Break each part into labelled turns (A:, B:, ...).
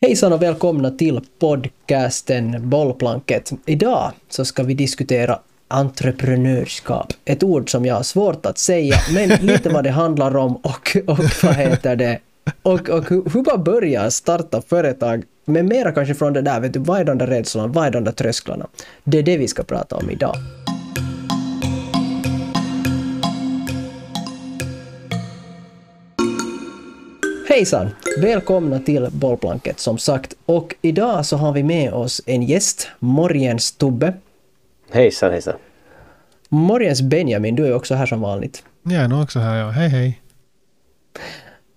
A: Hejsan och välkomna till podcasten Bollplanket. Idag så ska vi diskutera entreprenörskap. Ett ord som jag har svårt att säga, men lite vad det handlar om och, och vad heter det? Och, och hur, man börjar starta företag, men mera kanske från det där, vet du, vad är de där rädslorna, vad är de där trösklarna? Det är det vi ska prata om idag. Hejsan! Välkomna till Bollplanket som sagt. Och idag så har vi med oss en gäst, Morjens Tobbe.
B: Hejsan hejsan!
A: Morjens Benjamin, du är också här som vanligt.
C: Jag är nog också här, ja. Hej hej!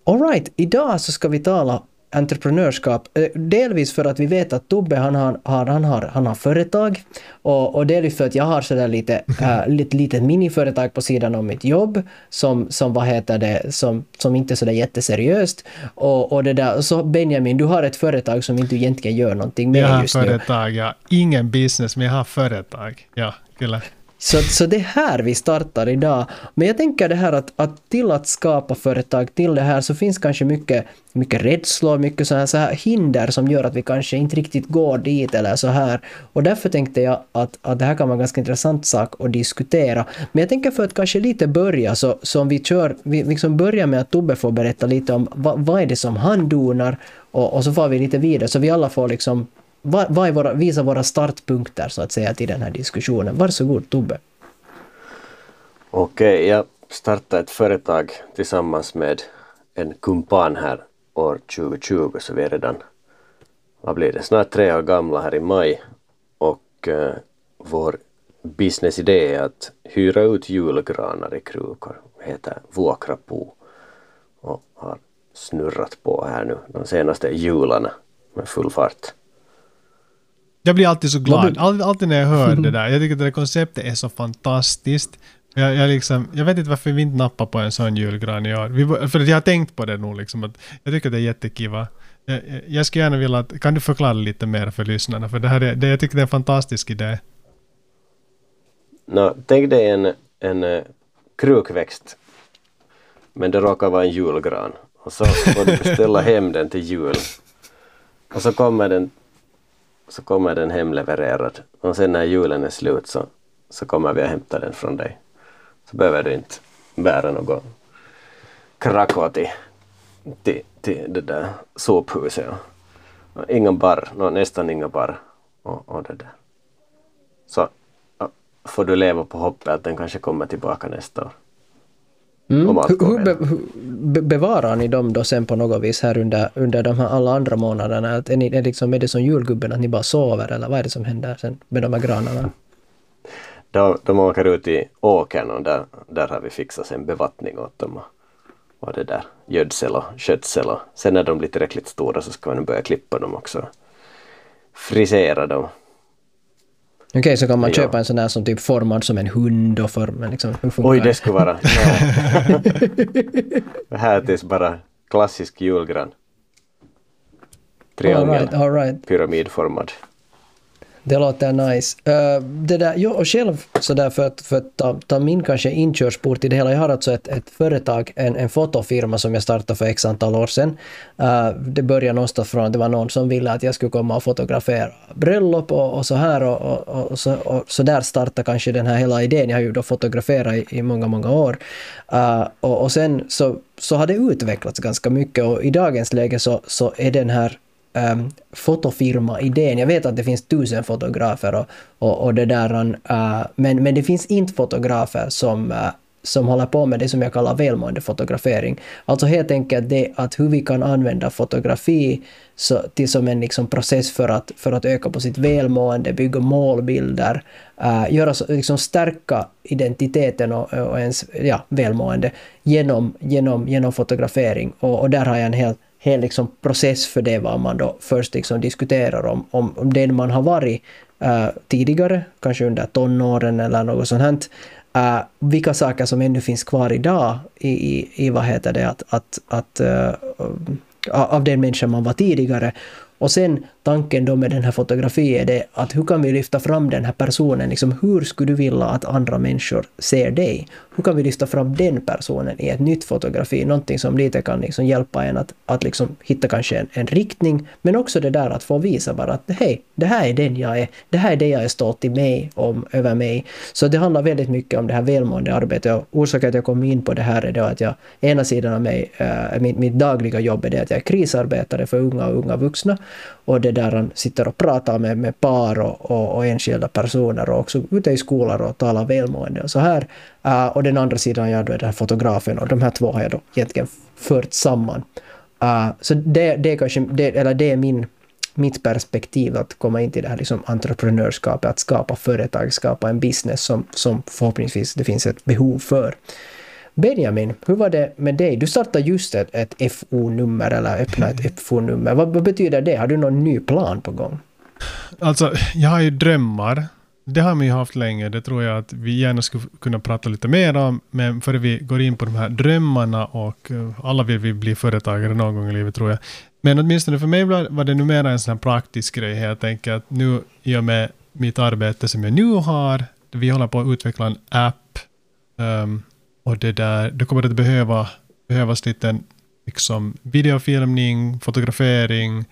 A: Alright, idag så ska vi tala entreprenörskap. Eh, Delvis för att vi vet att Tobbe han har, har, han har, han har företag och, och delvis för att jag har sådär lite, äh, lite litet miniföretag på sidan om mitt jobb som, som vad heter det, som, som inte är sådär jätteseriöst. Och, och det där, så Benjamin, du har ett företag som inte egentligen gör någonting med
C: jag har
A: just nu.
C: företag, ja. Ingen business, men jag har företag. Ja, kyllä.
A: Så, så det är här vi startar idag. Men jag tänker det här att, att till att skapa företag, till det här så finns kanske mycket, mycket rädslor, mycket så här, så här hinder som gör att vi kanske inte riktigt går dit eller så här. Och därför tänkte jag att, att det här kan vara en ganska intressant sak att diskutera. Men jag tänker för att kanske lite börja så, så om vi kör, vi liksom börjar med att Tobbe får berätta lite om vad, vad är det som han donar och, och så får vi lite vidare så vi alla får liksom vad, vad är våra, visa våra startpunkter så att säga till den här diskussionen. Varsågod Tobbe.
B: Okej, jag startade ett företag tillsammans med en kumpan här år 2020 så vi är redan, vad blir det, snart tre år gamla här i maj och eh, vår businessidé är att hyra ut julgranar i krukor. Det heter Vuokrapu och har snurrat på här nu de senaste jularna med full fart.
C: Jag blir alltid så glad.
A: du-
C: All, alltid när jag hör det där. Jag tycker att det där konceptet är så fantastiskt. Jag, jag, liksom, jag vet inte varför vi inte nappar på en sån julgran i år. Vi, för att jag har tänkt på det nog. Liksom, att jag tycker att det är jättekiva. Jag, jag- skulle gärna vilja att... Kan du förklara lite mer för lyssnarna? För det här är, det, jag tycker det är en fantastisk idé.
B: Nå, tänk dig en, en eh, krukväxt men det råkar vara en julgran och så får du beställa hem den till jul och så kommer den så kommer den hemlevererad och sen när julen är slut så, så kommer vi att hämta den från dig. Så behöver du inte bära något Krakow till, till, till det där sophuset. Och, ingen barr, no, nästan inga barr och, och det där. Så ja, får du leva på hoppet att den kanske kommer tillbaka nästa år.
A: Mm. Hur, be, bevarar ni dem då sen på något vis här under, under de här alla andra månaderna? Att är, ni, är, liksom, är det som julgubben att ni bara sover eller vad är det som händer sen med de här granarna?
B: De, de åker ut i åkern och där, där har vi fixat sen bevattning åt dem och, det där gödsel och skötsel och sen när de blir tillräckligt stora så ska nu börja klippa dem också. Frisera dem.
A: Okej, så kan man
B: Ja.
A: köpa en sån där som typ formad som en hund och form, liksom, hur funkar
B: Oj, det skulle vara... Ja. Här tills bara klassisk julgran.
A: All right,
B: Triangel,
A: all right.
B: pyramidformad.
A: Det låter nice. Uh, det där, jag och själv sådär för att, för att ta, ta min kanske inkörsport i det hela. Jag har alltså ett, ett företag, en, en fotofirma som jag startade för x antal år sedan. Uh, det började någonstans från att det var någon som ville att jag skulle komma och fotografera bröllop och, och så här och, och, och, så, och så där startade kanske den här hela idén. Jag har ju då fotograferat i, i många, många år. Uh, och, och sen så, så har det utvecklats ganska mycket och i dagens läge så, så är den här Ähm, um, fotofirma-idén. Jag vet att det finns tusen fotografer och, och, och det där, uh, men, men det finns inte fotografer som, uh, som håller på med det som jag kallar välmående fotografering. Alltså helt enkelt det att hur vi kan använda fotografi så, till som en liksom process för att, för att öka på sitt välmående, bygga målbilder, uh, göra liksom stärka identiteten och, och ens ja, välmående genom, genom, genom fotografering. Och, och där har jag en hel hel liksom process för det vad man då först liksom diskuterar om, om, om den man har varit uh, tidigare, kanske under tonåren eller något sånt här. Uh, vilka saker som ännu finns kvar idag i, i, i vad heter det, att, att, att uh, av den människa man var tidigare och sen tanken då med den här fotografin är det att hur kan vi lyfta fram den här personen, liksom hur skulle du vilja att andra människor ser dig? Hur kan vi lyfta fram den personen i ett nytt fotografi, någonting som lite kan liksom hjälpa en att, att liksom hitta kanske en, en riktning, men också det där att få visa bara att hej, det här är den jag är, det här är det jag är stolt i mig, om, över mig. Så det handlar väldigt mycket om det här välmående arbetet. Och orsaken att jag kom in på det här är då att jag, ena sidan av mig, äh, mitt, mitt dagliga jobb är det att jag är krisarbetare för unga och unga vuxna och det där han sitter och pratar med, med par och, och, och enskilda personer och också ute i skolor och talar välmående och så här. Uh, och den andra sidan jag då är den här fotografen och de här två har jag då egentligen fört samman. Uh, så det, det, är kanske, det, eller det är min, mitt perspektiv att komma in till det här liksom entreprenörskapet, att skapa företag, skapa en business som, som förhoppningsvis det finns ett behov för. Benjamin, hur var det med dig? Du startade just ett, ett FO-nummer eller öppnade ett FO-nummer. Vad, vad betyder det? Har du någon ny plan på gång?
C: Alltså, jag har ju drömmar. Det har man ju haft länge. Det tror jag att vi gärna skulle kunna prata lite mer om. Men före vi går in på de här drömmarna och uh, alla vill vi bli företagare någon gång i livet tror jag. Men åtminstone för mig var det numera en sån här praktisk grej. Jag tänker att nu i och med mitt arbete som jag nu har, vi håller på att utveckla en app um, och det där, det kommer att behöva, behövas lite liksom videofilmning, fotografering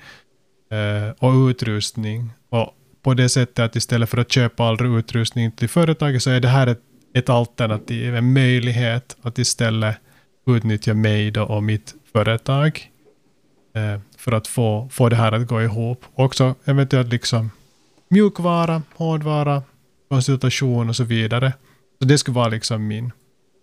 C: eh, och utrustning. Och på det sättet att istället för att köpa all utrustning till företaget så är det här ett, ett alternativ, en möjlighet att istället utnyttja mig då och mitt företag eh, för att få, få det här att gå ihop. Också eventuellt liksom mjukvara, hårdvara, konsultation och så vidare. Så det skulle vara liksom min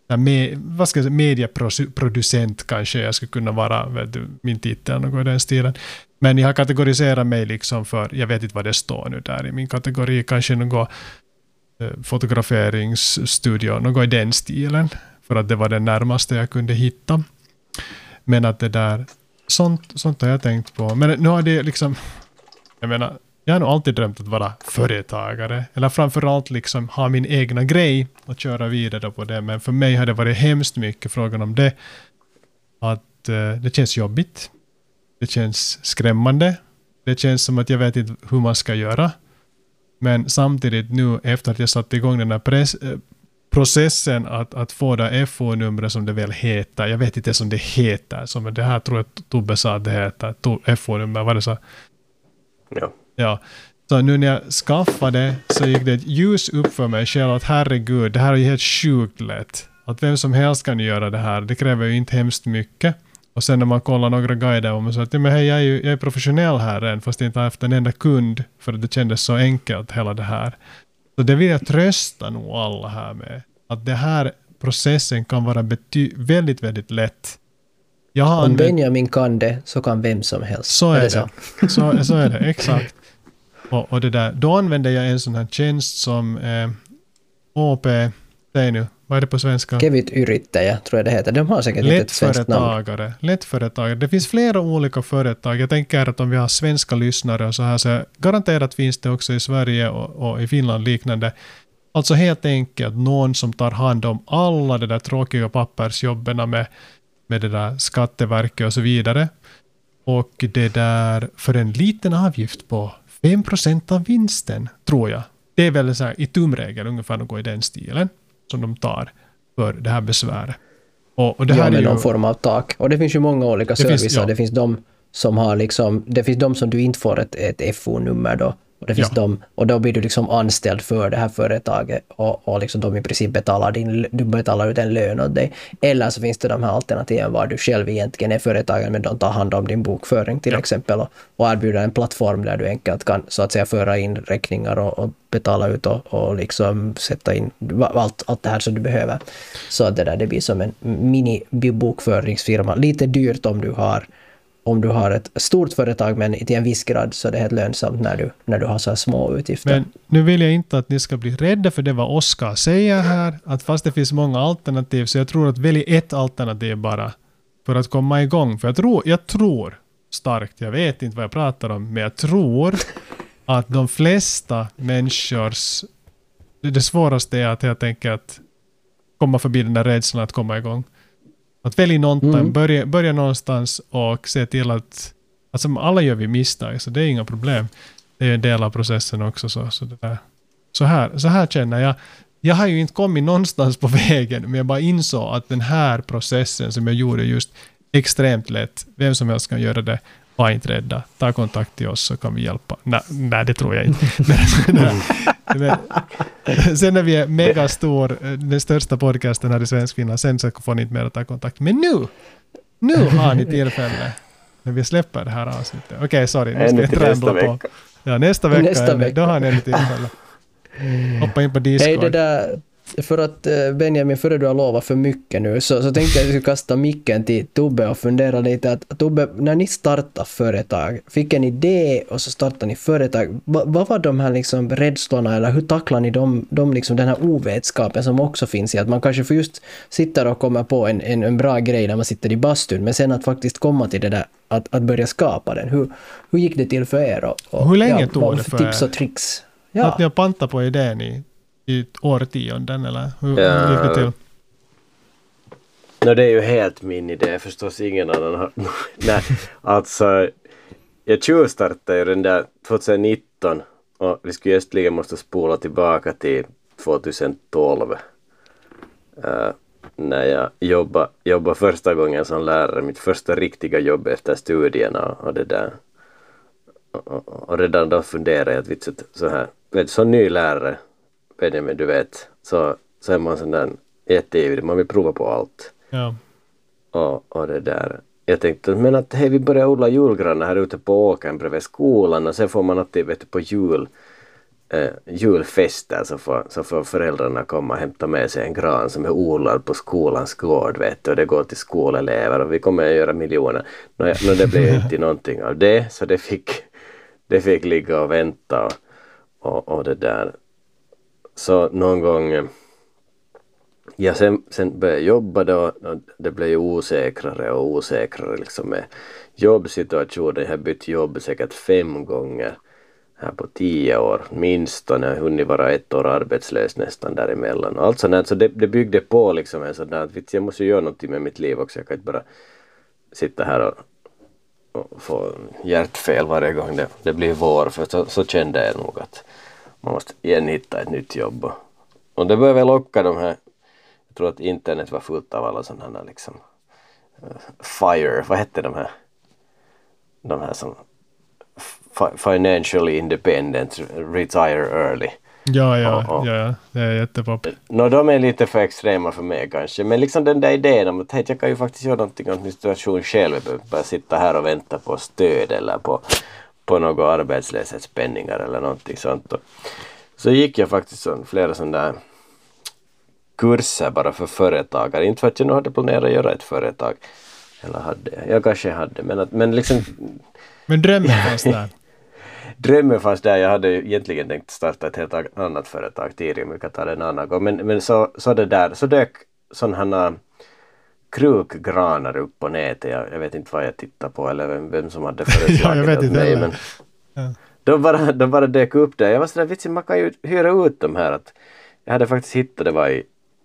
C: med, vad ska jag säga, medieproducent kanske jag skulle kunna vara, vet du, min titel, något i den stilen. Men jag har kategoriserat mig liksom för, jag vet inte vad det står nu där i min kategori, kanske något eh, fotograferingsstudio, något i den stilen, för att det var det närmaste jag kunde hitta. Men att det där, sånt, sånt har jag tänkt på. Men nu har det liksom, jag menar, jag har nog alltid drömt att vara företagare. Eller framförallt liksom ha min egna grej och köra vidare på det. Men för mig har det varit hemskt mycket frågan om det. Att uh, det känns jobbigt. Det känns skrämmande. Det känns som att jag vet inte hur man ska göra. Men samtidigt nu efter att jag satte igång den här press, äh, eh, processen att, att få det FO-numret som det väl heter. Jag vet inte ens om det heter. Som det här tror jag Tobbe sa att det heter. FO-nummer, var det så?
B: Ja.
C: Ja. Så nu när jag skaffade så gick det ett ljus upp för mig själv att herregud, det här är ju helt sjukt lätt. Att vem som helst kan göra det här. Det kräver ju inte hemskt mycket. Och sen när man kollar några guider och man säger att ja, men hej, jag, är ju, jag är professionell här än fast jag inte har haft en enda kund för att det kändes så enkelt hela det här. Så det vill jag trösta nog alla här med. Att det här processen kan vara väldigt, väldigt lätt.
A: Om Benjamin kan det så kan vem som helst.
C: Så är, är det. Så? Så, så är det, exakt. Och, och det där, då använder jag en sån här tjänst som eh, OP, säg nu, vad är det på svenska?
A: Kevyt yrittäjä, tror jag det heter. De har säkert inte ett svenskt namn.
C: Lättföretagare. Det finns flera olika företag. Jag tänker att om vi har svenska lyssnare och så här, så garanterat finns det också i Sverige och, och i Finland liknande. Alltså helt enkelt någon som tar hand om alla de där tråkiga pappersjobben med, med det där Skatteverket och så vidare. Och det där för en liten avgift på 5 procent av vinsten, tror jag. Det är väl så här, i tumregel ungefär något i den stilen som de tar för det här besväret.
A: Och, och det ja, här med ju... någon form av tak. Och det finns ju många olika servicer. Finns, ja. Det finns de som har liksom, det finns de som du inte får ett, ett FO-nummer då och, det finns ja. de, och då blir du liksom anställd för det här företaget och, och liksom de i princip betalar, din, du betalar ut en lön åt dig. Eller så finns det de här alternativen var du själv egentligen är företagare men de tar hand om din bokföring till ja. exempel och, och erbjuder en plattform där du enkelt kan så att säga föra in räkningar och, och betala ut och, och liksom sätta in allt, allt det här som du behöver. Så att det där det blir som en mini-bokföringsfirma. Lite dyrt om du har om du har ett stort företag men till en viss grad så är det helt lönsamt när du, när du har så här små utgifter.
C: Men nu vill jag inte att ni ska bli rädda för det vad Oskar säger här, att fast det finns många alternativ så jag tror att välj ett alternativ bara för att komma igång. För jag tror, jag tror starkt, jag vet inte vad jag pratar om, men jag tror att de flesta människors... Det svåraste är att helt enkelt komma förbi den där rädslan att komma igång. Att välja någonting, mm. börja, börja någonstans och se till att Alltså alla gör vi misstag, så det är inga problem. Det är en del av processen också. Så, så. Så, här, så här känner jag. Jag har ju inte kommit någonstans på vägen, men jag bara insåg att den här processen som jag gjorde just extremt lätt, vem som helst kan göra det, var inte rädda. Ta kontakt till oss så kan vi hjälpa. Nej, nej det tror jag inte. Men, men, sen när vi är megastor, den största podcasten här i Svenskfinland, sen så får ni inte mer ta kontakt. Men nu, nu har ni tillfälle när vi släpper det här avsnittet. Okej, okay, sorry.
B: Nu ska jag nästa vecka. På.
C: Ja, nästa vecka. Nästa vecka. Då har ni tillfälle. Hoppa in på Discord.
A: Hej, det där för att eh, Benjamin, före du har lovat för mycket nu, så, så tänkte jag att jag skulle kasta micken till Tobbe och fundera lite att Tobbe, när ni startar företag, fick en idé och så startar ni företag, Va, vad var de här liksom rädslorna eller hur tacklar ni de, de liksom den här ovetskapen som också finns i att man kanske får just sitta och komma på en, en, en bra grej när man sitter i bastun, men sen att faktiskt komma till det där att, att börja skapa den. Hur, hur gick det till för er? Och,
C: och hur länge ja, tog det för
A: tips och tricks?
C: Ja. Att ni har pantat på idén i i årtionden eller hur, ja. hur gick det till?
B: No, det är ju helt min idé förstås. Ingen annan har... Nej, alltså jag tjuvstartade ju den där 2019 och vi skulle egentligen måste spola tillbaka till 2012. Uh, eh, när jag jobbade, jobbade första gången som lärare, mitt första riktiga jobb efter studierna och det där. Och, och redan då funderade jag att vitset så här, vet, som ny lärare Benjamin, du vet, så, så är man sån där jätteivrig, man vill prova på allt.
C: Ja.
B: Och, och det där. Jag tänkte, men att hej vi börjar odla julgranar här ute på åkern bredvid skolan och sen får man alltid, vet du, på jul eh, julfester så får, så får föräldrarna komma och hämta med sig en gran som är odlad på skolans gård vet du, och det går till skolelever och vi kommer att göra miljoner. Nå, det blev inte någonting av det så det fick, det fick ligga och vänta och, och, och det där. Så någon gång eh, Ja, sen, sen började jag jobba då och det blev ju osäkrare och osäkrare liksom med jobbsituationen. Jag har bytt jobb säkert fem gånger här på tio år minst och jag har hunnit vara ett år arbetslös nästan däremellan. Allt sånt så det, det byggde på liksom en sån där att jag måste göra någonting med mitt liv också. Jag kan inte bara sitta här och, och få hjärtfel varje gång det, det blir vår för så, så kände jag nog att man måste igen hitta ett nytt jobb. Och, och det börjar väl locka de här, jag tror att internet var fullt av alla sådana här liksom uh, FIRE, vad hette de här? De här som Financially Independent, Retire Early.
C: Ja, ja, och, och, ja, det är jättepop.
B: No, de är lite för extrema för mig kanske. Men liksom den där idén om att hej, jag kan ju faktiskt göra någonting åt min situation själv. Jag behöver bara sitta här och vänta på stöd eller på på några arbetslöshetspenningar eller någonting sånt. Och så gick jag faktiskt sån, flera sådana där kurser bara för företagare. Inte för att jag nu hade planerat att göra ett företag. Eller hade jag? Jag kanske hade men, att, men liksom...
C: Men drömmen fanns där?
B: drömmen fanns där. Jag hade egentligen tänkt starta ett helt annat företag tidigare. Vi kan ta det en annan gång. Men, men så, så det där, så dök sådana krukgranar upp på nätet. Jag, jag, vet inte vad jag tittar på eller vem, vem som hade föreslagit
C: ja, det mig. Men
B: ja. de, bara, de bara dök upp där. Jag var sådär vitsig, man kan ju hyra ut de här. Att jag hade faktiskt hittat, det var i,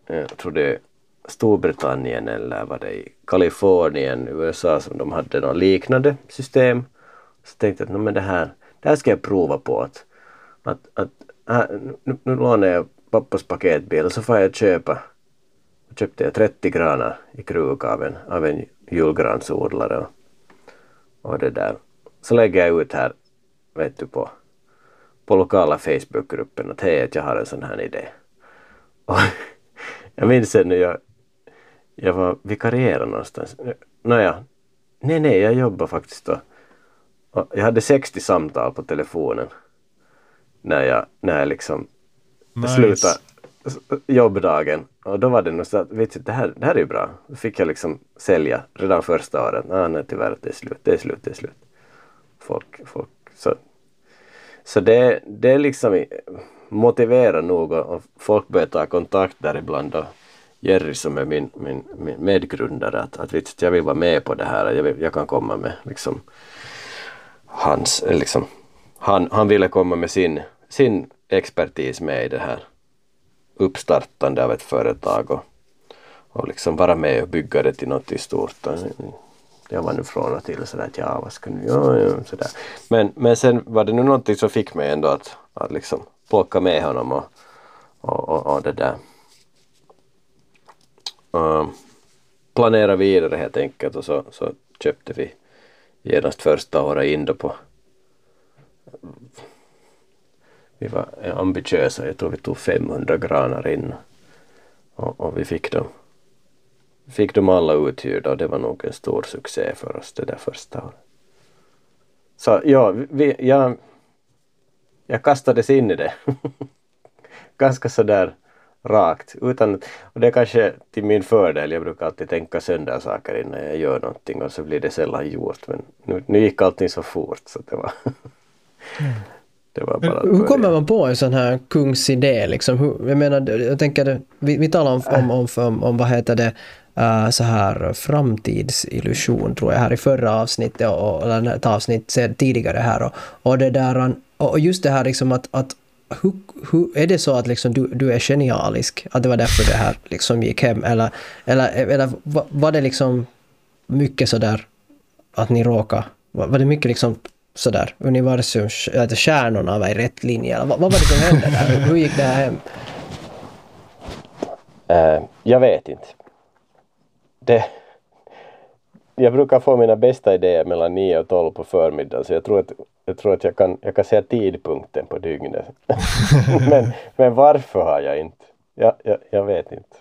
B: jag tror det Storbritannien eller var det i Kalifornien, USA som de hade något liknande system. Så tänkte jag att men det här, det här ska jag prova på. Att, att, att här, nu, nu lånar jag pappas paketbil och så får jag köpa köpte jag 30 granar i kruka av en, av en julgransodlare och, och det där. Så lägger jag ut här, vet du, på, på lokala Facebookgruppen att hej, att jag har en sån här idé. Och jag minns ännu, jag, jag var vikarierad någonstans. Nåja, nej, nej, jag jobbar faktiskt då. Och jag hade 60 samtal på telefonen när jag, när jag liksom nice. slutade jobbdagen och då var det nog så att vet du, det, här, det här är ju bra. Då fick jag liksom sälja redan första året. Ah, nej tyvärr, det är slut, det är slut, det är slut. Folk, folk. Så, så det, det är liksom motiverar nog och folk börjar ta kontakt där ibland och Jerry som är min, min, min medgrundare att, att vet, jag vill vara med på det här. Jag, vill, jag kan komma med liksom hans, eh, liksom, han, han ville komma med sin, sin expertis med i det här uppstartande av ett företag och, och liksom vara med och bygga det till något stort. jag var nu från och till sådär att ja, vad ska nu, ja, ja, sådär. Men, men sen var det nu någonting som fick mig ändå att, att liksom plocka med honom och, och, och, och det där. Ehm, uh, planera vidare helt enkelt och så, så köpte vi genast första året in då på vi var eh, ambitiösa, jag tror vi tog 500 granar in och, och vi fick dem fick dem alla uthyrda och det var nog en stor succé för oss det där första året. Så ja, vi, jag, jag kastades in i det. Ganska sådär rakt. Utan, och det är kanske till min fördel. Jag brukar alltid tänka sönder saker innan jag gör någonting och så blir det sällan gjort. Men nu, nu gick allting så fort så det var...
A: Mm bara hur kommer man på en sån här kungsidé liksom? Hur, jag menar, jag tänker, vi, vi talar om, om, om, om, om vad heter det, uh, så här framtidsillusion tror jag här i förra avsnittet och, eller ett avsnitt tidigare här och, och det där och just det här liksom att, att hur, hur, är det så att liksom du, du är genialisk? Att det var därför det här liksom gick hem? Eller, eller, eller var det liksom mycket sådär att ni råkade? Var det mycket liksom sådär universums, äh, att stjärnorna var i rätt linje? Eller vad, vad var det som hände där? Hur gick det här hem?
B: Uh, jag vet inte. Det, jag brukar få mina bästa idéer mellan 9 och 12 på förmiddagen så jag tror att jag, tror att jag, kan, jag kan säga tidpunkten på dygnet. men, men varför har jag inte? Jag, jag, jag vet inte.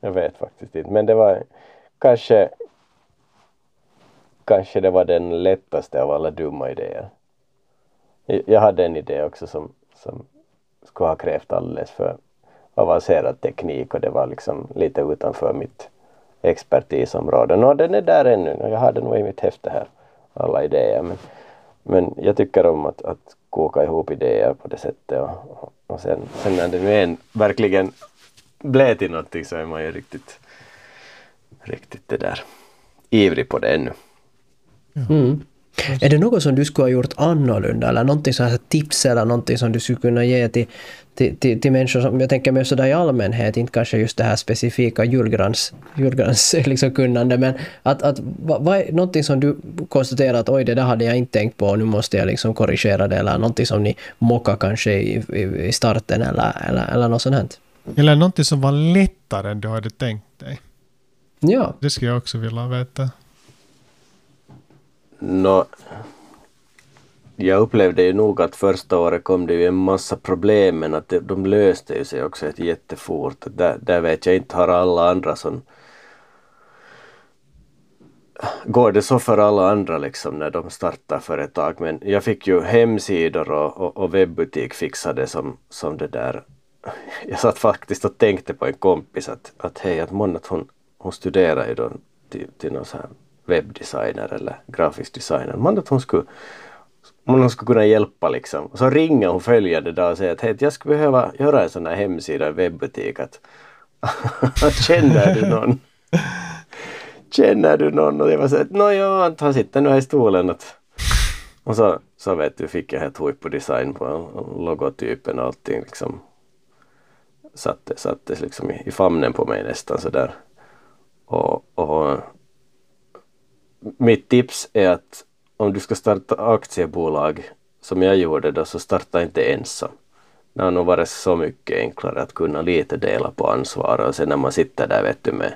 B: Jag vet faktiskt inte. Men det var kanske kanske det var den lättaste av alla dumma idéer. Jag hade en idé också som, som skulle ha krävt alldeles för avancerad teknik och det var liksom lite utanför mitt expertisområde. Nå, den är där ännu. Jag hade nog i mitt häfte här alla idéer. Men, men jag tycker om att, att koka ihop idéer på det sättet. Och, och sen, sen när det nu en verkligen blev till någonting så är man ju riktigt, riktigt det där ivrig på det ännu.
A: Mm. Är det något som du skulle ha gjort annorlunda eller någonting så här tips eller någonting som du skulle kunna ge till, till, till, till människor som, jag tänker mer sådär i allmänhet, inte kanske just det här specifika julgrans, julgrans liksom kunnande, men att, att vad, vad är någonting som du konstaterar att oj, det där hade jag inte tänkt på och nu måste jag liksom korrigera det, eller någonting som ni mockade kanske i, i, i starten eller, eller, eller något sånt här.
C: Eller någonting som var lättare än du hade tänkt dig.
A: Ja.
C: Det skulle jag också vilja veta.
B: Nå, jag upplevde ju nog att första året kom det ju en massa problem men att de löste ju sig också jättefort. Där, där vet jag inte, har alla andra som Går det så för alla andra liksom när de startar företag men jag fick ju hemsidor och, och, och webbutik fixade som, som det där. Jag satt faktiskt och tänkte på en kompis att, att hej, att månne att hon, hon studerar ju då till, till någon sån här webbdesigner eller grafisk designer. Man att hon skulle, hon skulle kunna hjälpa liksom. Och så ringer hon följande dag och säger att hej, jag skulle behöva göra en sån här hemsida, i webbutik. Att, känner du någon? känner du någon? Och jag var så att nåja, han sitter nu här i stolen. Att, och så, så vet du, fick jag helt hoj på design på logotypen och allting liksom. Satte, sattes liksom i, i famnen på mig nästan sådär. Och, och mitt tips är att om du ska starta aktiebolag som jag gjorde då så starta inte ensam. Det har nog varit så mycket enklare att kunna lite dela på ansvaret och sen när man sitter där vet du med,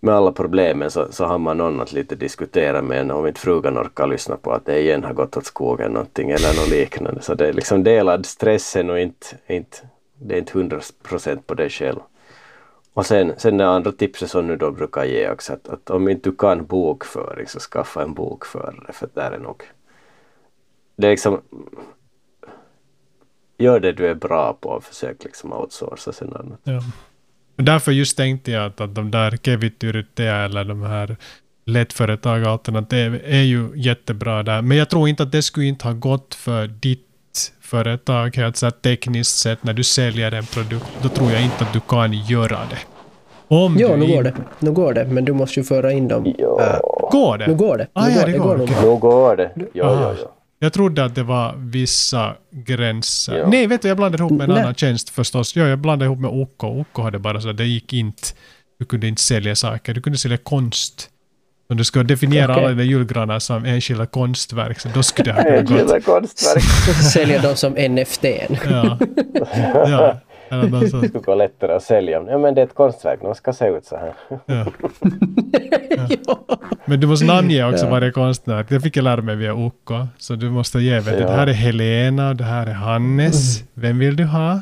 B: med alla problemen så, så har man någon att lite diskutera med om inte frugan orkar lyssna på att det igen har gått åt skogen någonting eller något liknande. Så det är liksom delad stressen och inte, inte, det är inte hundra procent på dig själv. Och sen, sen det andra tipset som nu då brukar ge också att, att om inte du kan bokföring så skaffa en bokförare för det är nog det är liksom gör det du är bra på och försök liksom outsourca sen annat.
C: Ja. Därför just tänkte jag att, att de där Kevityrte eller de här lättföretag alternativ är ju jättebra där. Men jag tror inte att det skulle inte ha gått för ditt företag helt så tekniskt sett när du säljer en produkt, då tror jag inte att du kan göra det.
A: Om jo, nu går det. Nu går det, men du måste ju föra in dem.
B: Jo. Äh,
C: går det?
A: Nu går det.
C: Ah,
A: nu
C: ja,
A: går,
C: det
A: det
C: går.
A: går
C: okay.
B: Nu går det. Jo, jo, jo.
C: Jag trodde att det var vissa gränser. Jo. Nej, vet du, jag blandade ihop med en Nej. annan tjänst förstås. Ja, jag blandade ihop med OK. OK hade bara så att det gick inte. Du kunde inte sälja saker. Du kunde sälja konst. Om du ska definiera
A: Okej.
C: alla dina julgranar som enskilda konstverk, så då skulle det ha kunnat gått.
B: Enskilda konstverk.
A: Sälja dem som NFT.
C: Ja. ja. Sånt.
B: skulle gå lättare att sälja. Ja men det är ett konstverk, de ska se ut så här.
C: Ja. Ja. Men du måste namnge också
A: Ja.
C: varje konstnär. Det fick jag lära mig via OK. Så du måste ge, vet
B: Ja.
C: det här är Helena och det här är Hannes. Vem vill du ha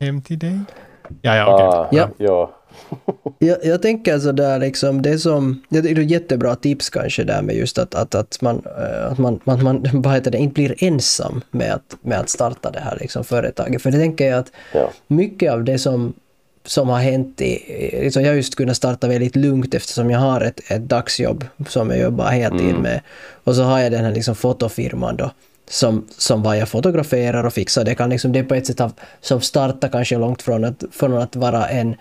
C: hem till dig? Ja, ja, okej.
B: Ah,
A: Ja.
B: Ja.
A: Jag, jag tänker sådär liksom, det som, det är ett jättebra tips kanske där med just att, att, att man, eh, att man, man, man vad heter det, inte blir ensam med att, med att starta det här liksom företaget. För det tänker jag att
B: ja.
A: mycket av det som, som har hänt i, liksom jag har just kunnat starta väldigt lugnt eftersom jag har ett, ett dagsjobb som jag jobbar heltid
B: Mm.
A: med. Och så har jag den här liksom fotofirman då som, som vad jag fotograferar och fixar. Det kan liksom, det är på ett sätt av, som startar kanske långt från att, från att vara en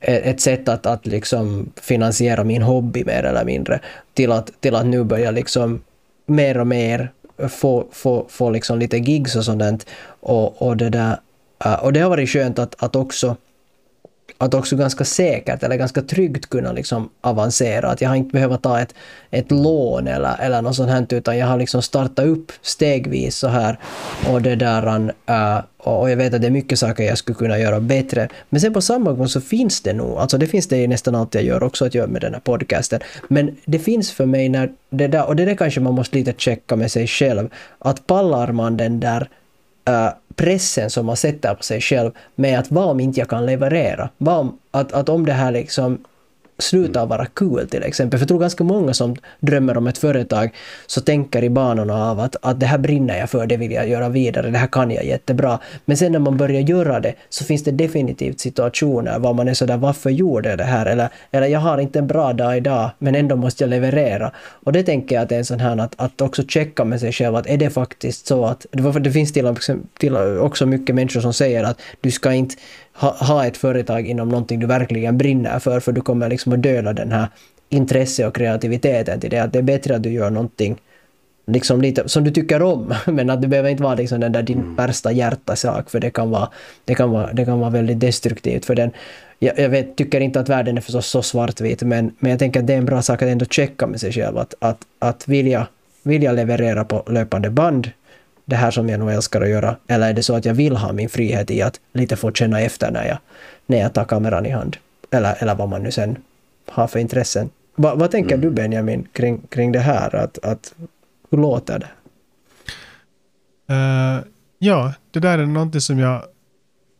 A: ett sätt att, att liksom finansiera min hobby mer eller mindre till att, till att nu börja liksom mer och mer få, få, få liksom lite gigs och sånt och, och det där äh, och det har varit skönt att, att också att också ganska säkert eller ganska tryggt kunna liksom avancera. Att jag har inte behövt ta ett, ett lån eller, eller något sånt här utan jag har liksom startat upp stegvis så här och det där uh, och jag vet att det är mycket saker jag skulle kunna göra bättre. Men sen på samma gång så finns det nog, alltså det finns det i nästan allt jag gör också att göra med den här podcasten. Men det finns för mig när det där, och det där kanske man måste lite checka med sig själv, att pallar man den där uh, pressen som man sätter på sig själv med att vad om inte jag kan leverera? Vad om, att, att om det här liksom slutar vara kul till exempel. För jag tror ganska många som drömmer om ett företag så tänker i banorna av att, att det här brinner jag för, det vill jag göra vidare, det här kan jag jättebra. Men sen när man börjar göra det så finns det definitivt situationer var man är sådär varför gjorde jag det här? Eller, eller jag har inte en bra dag idag men ändå måste jag leverera. Och det tänker jag att det är en sån här att, att också checka med sig själv att är det faktiskt så att det, finns till, till också mycket människor som säger att du ska inte ha, ha ett företag inom någonting du verkligen brinner för, för du kommer liksom att döda den här intresse och kreativiteten till det. Att det är bättre att du gör någonting liksom lite som du tycker om, men att det behöver inte vara liksom den där din värsta hjärtasak, för det kan vara, det kan vara, det kan vara väldigt destruktivt för den. Jag, jag vet, tycker inte att världen är förstås så svartvit, men, men jag tänker att det är en bra sak att ändå checka med sig själv, att, att, att vilja, vilja leverera på löpande band det här som jag nog älskar att göra, eller är det så att jag vill ha min frihet i att lite få känna efter när jag, när jag tar kameran i hand? Eller, eller vad man nu sen har för intressen. Va, vad tänker du Benjamin kring, kring det här? Att, att, hur låter det?
C: Eh, ja, det där är någonting som jag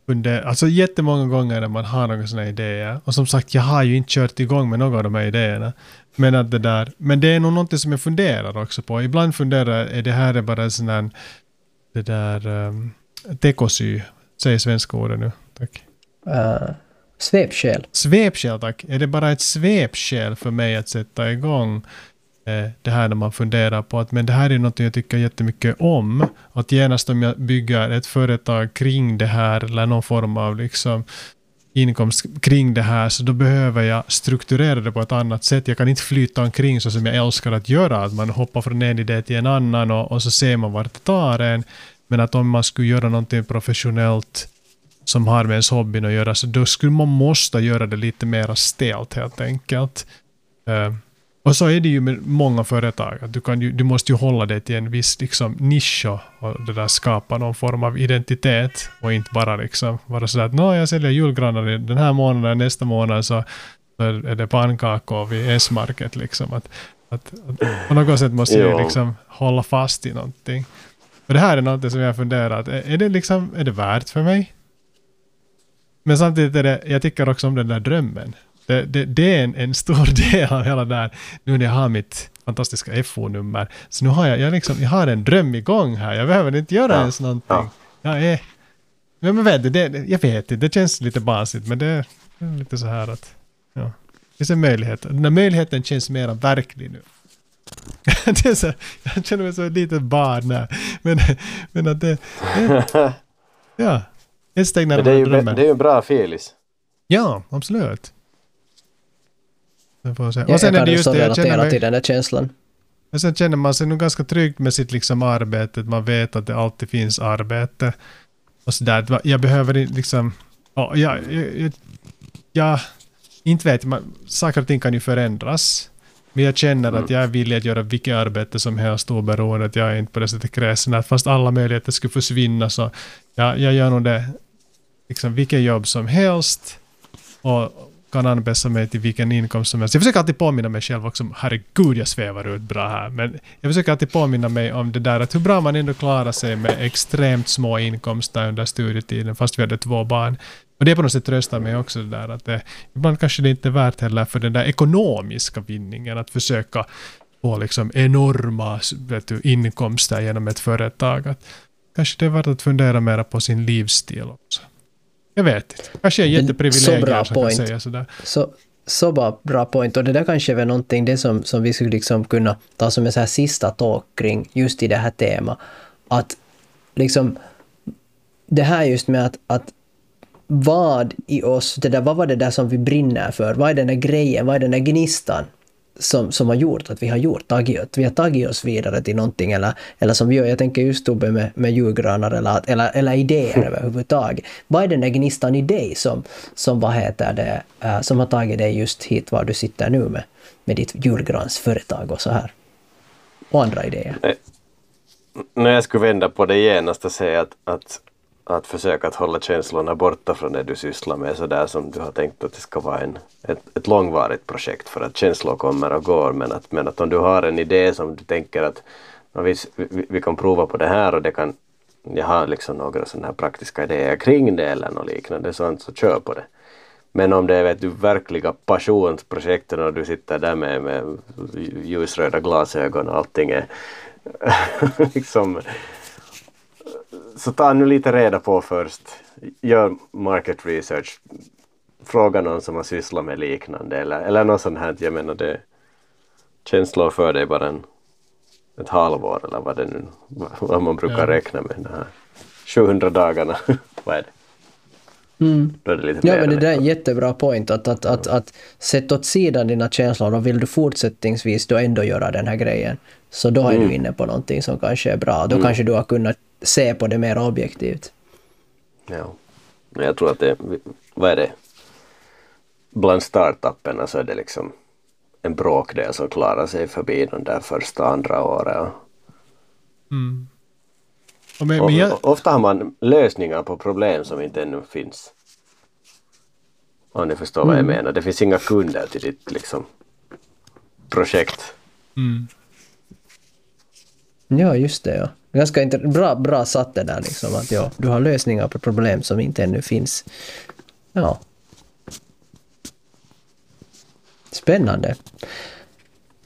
C: funderar, alltså jättemånga gånger när man har några sådana idéer. Och som sagt, jag har ju inte kört igång med några av de här idéerna. Men, att det där, men det är nog någonting som jag funderar också på. Ibland funderar jag, är det här är bara en sån där, det där um, tekosy, säg svenska ordet nu, tack.
A: Uh, svepskäl.
C: Svepskäl, tack. Är det bara ett svepskäl för mig att sätta igång eh, det här när man funderar på att men det här är något jag tycker jättemycket om. Att genast om jag bygger ett företag kring det här eller någon form av liksom inkomst kring det här så då behöver jag strukturera det på ett annat sätt. Jag kan inte flyta omkring så som jag älskar att göra. Att man hoppar från en idé till en annan och, och så ser man vart det tar en. Men att om man skulle göra någonting professionellt som har med ens hobbyn att göra, så då skulle man måste göra det lite mer stelt helt enkelt. Uh, och så är det ju med många företag, att du, kan ju, du måste ju hålla dig till en viss liksom, nisch och, det där skapa någon form av identitet och inte bara liksom vara sådär att Nå, jag säljer julgranar den här månaden, nästa månad så, så är det pannkakor vid S-market liksom. Att, att, att på något sätt måste
B: Ja.
C: liksom hålla fast i någonting. Och det här är något som jag funderat, är, är det liksom, är det värt för mig? Men samtidigt är det, jag tycker också om den där drömmen. Det, det, det är en, en stor del av hela det här, nu när jag har mitt fantastiska FO-nummer. Så nu har jag, jag, liksom, jag har en dröm igång här, jag behöver inte göra
B: Ja,
C: ens någonting.
B: ja.
C: Jag är... Men, men vet det, det- jag vet inte, det känns lite basigt, men det, är lite så här att... Ja, det finns en möjlighet. Den här möjligheten känns mer verklig nu. det är så, jag känner mig som ett litet barn här. Men, men att det... det ja, ett steg
B: Men det är
C: närmare
B: ju
C: drömmen.
B: det är ju en bra filis.
C: Ja, absolut. Jag får se.
A: Jag,
C: Och sen
A: jag
C: är det just det, jag känner,
A: relatera till
C: mig,
A: den där känslan.
C: men sen känner man sig nog ganska trygg med sitt liksom arbete. Man vet att det alltid finns arbete. Och så där. Jag behöver liksom... Ja, jag, jag, jag, jag, inte vet man, saker och ting kan ju förändras. Men jag känner att jag är villig att göra vilket arbete som helst oberoende att jag är inte på det sättet kräsen att fast alla möjligheter skulle försvinna så ja, jag gör nog det liksom vilket jobb som helst och kan anpassa mig till vilken inkomst som helst. Jag försöker alltid påminna mig själv också om, herregud jag svävar ut bra här, men jag försöker alltid påminna mig om det där att hur bra man ändå klarar sig med extremt små inkomster under studietiden fast vi hade två barn. Och det på något sätt tröstar mig också det där att det, ibland kanske det inte är värt heller för den där ekonomiska vinningen att försöka få liksom enorma vet du, inkomster genom ett företag. Att kanske det är värt att fundera mer på sin livsstil också. Jag vet inte. Kanske är jätteprivilegierad som kan säga sådär.
A: Så, så bra, bra point. Och det där kanske är någonting det som, som vi skulle liksom kunna ta som en så här sista talk kring just i det här temat. Att liksom det här just med att, att vad i oss, det där, vad var det där som vi brinner för? Vad är den där grejen, vad är den där gnistan som, som har gjort att vi har gjort, tagit, att vi har tagit oss vidare till någonting eller, eller som vi gör, jag tänker just Tobbe med, med julgranar eller, eller, eller idéer överhuvudtaget. Vad är den där gnistan i dig som, som vad heter det, uh, som har tagit dig just hit var du sitter nu med, med ditt julgransföretag och så här? Och andra idéer.
B: När jag skulle vända på det genast och säga att, att att försöka att hålla känslorna borta från det du sysslar med sådär som du har tänkt att det ska vara en, ett, ett långvarigt projekt för att känslor kommer och går men att, men att om du har en idé som du tänker att vi, vi, vi kan prova på det här och det kan jag har liksom några sådana här praktiska idéer kring det eller något liknande sånt så kör på det. Men om det är vet du, verkliga passionsprojekten och du sitter där med, med ljusröda glasögon och allting är liksom så ta nu lite reda på först. Gör market research. Fråga någon som har sysslat med liknande eller, eller något sånt här. Jag menar det känslor för dig bara en, ett halvår eller vad det nu vad man brukar ja. räkna med. Det här. 700 dagarna. vad är det?
A: Mm. Då är det lite ja, men det där är en jättebra point. Att, att, att, att sätta åt sidan dina känslor och vill du fortsättningsvis då ändå göra den här grejen. Så då är mm. du inne på någonting som kanske är bra. Då mm. kanske du har kunnat se på det mer objektivt.
B: Ja, men jag tror att det, vad är det, bland startupperna så är det liksom en bråkdel som klarar sig förbi de där första andra åren.
C: Mm.
B: Och men, men jag... Ofta har man lösningar på problem som inte ännu finns. Om ni förstår mm. vad jag mm. menar. Det finns inga kunder till ditt liksom, projekt.
C: Mm.
A: Ja, just det. Ja. Ganska bra, bra satt det där liksom att ja, du har lösningar på problem som inte ännu finns. Ja. Spännande.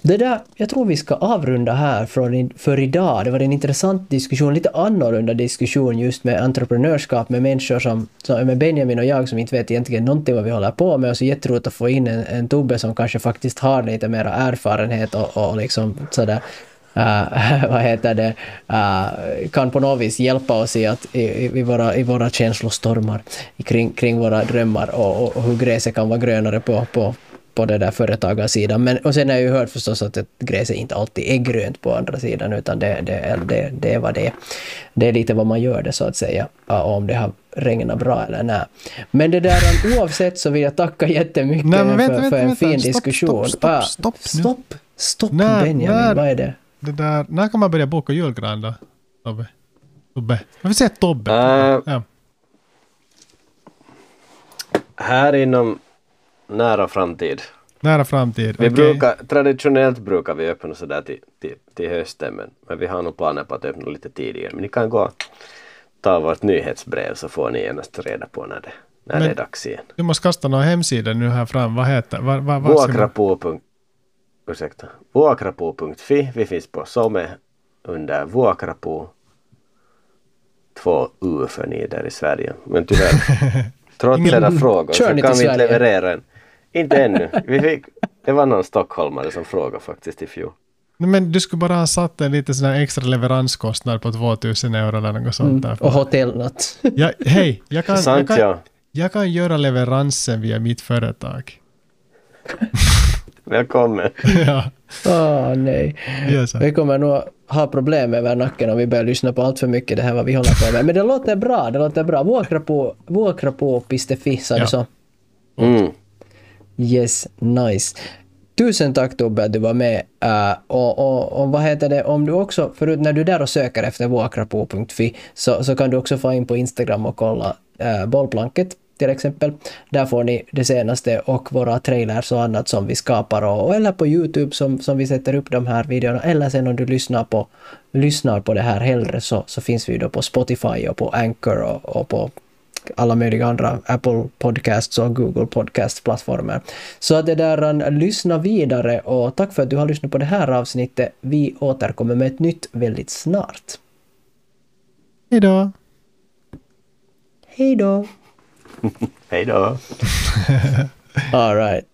A: Det där, jag tror vi ska avrunda här för, för idag. Det var en intressant diskussion, lite annorlunda diskussion just med entreprenörskap med människor som, som med Benjamin och jag som inte vet egentligen någonting vad vi håller på med och så jätteroligt att få in en, en Tobbe som kanske faktiskt har lite mera erfarenhet och, och liksom sådär uh, vad heter det, uh, kan på något vis hjälpa oss i, att, i, i, våra, i våra känslostormar kring, kring våra drömmar och, och, och hur gräset kan vara grönare på, på, på det där företagarsidan. Men, och sen har jag ju hört förstås att gräset inte alltid är grönt på andra sidan utan det, det, det, det är vad det är. Det är lite vad man gör det så att säga, om det har regnat bra eller nej. Men det där oavsett så vill jag tacka jättemycket nej, vänta, för, för vänta, en vänta. fin stopp, diskussion.
C: Stopp, stopp, stopp,
A: stopp, stopp, stopp Benjamin, när, vad är det?
C: Det där, när kan man börja boka julgran då? Tobbe? Tobbe? Jag vill säga Tobbe.
B: Uh, ja. Här inom nära framtid.
C: Nära framtid,
B: vi okay. brukar, Traditionellt brukar vi öppna sådär till, till, till hösten men, men vi har nog planer på att öppna lite tidigare. Men ni kan gå och ta vårt nyhetsbrev så får ni genast reda på när det, när det är dags igen.
C: Du måste kasta några hemsidor nu här fram. Vad heter var, var
B: ursäkta, vuokrapo.fi. Vi finns på Some under vuokrapo. Två U för ni där i Sverige. Men tyvärr, trots era frågor så kan vi inte leverera en. Inte ännu. Vi fick, det var någon stockholmare som frågade faktiskt i fjol.
C: Men du skulle bara ha satt en lite sån här extra leveranskostnad på 2000 euro eller något sånt där. Mm,
A: och hotellnatt.
C: ja, hej, jag kan, Sant, jag, kan, ja. jag kan göra leveransen via mitt företag.
B: Välkommen.
C: ja.
A: Oh, nej. Yes. Vi kommer nog ha problem över nacken om vi börjar lyssna på allt för mycket det här vad vi håller på med. Men det låter bra, det låter bra. Pistefi, sa du så?
B: Mm.
A: Yes, nice. Tusen tack Tobbe att du var med. Uh, och, och, och vad heter det, om du också, förut när du är där och söker efter vuokrapo.fi så, så kan du också få in på Instagram och kolla uh, bollplanket till exempel. Där får ni det senaste och våra trailers och annat som vi skapar och, eller på Youtube som, som vi sätter upp de här videorna eller sen om du lyssnar på, lyssnar på det här hellre så, så finns vi då på Spotify och på Anchor och, och på alla möjliga andra Apple Podcasts och Google Podcast-plattformar. Så det där, lyssna vidare och tack för att du har lyssnat på det här avsnittet. Vi återkommer med ett nytt väldigt snart.
C: Hej då!
A: Hej då!
B: Hej då!
A: All right.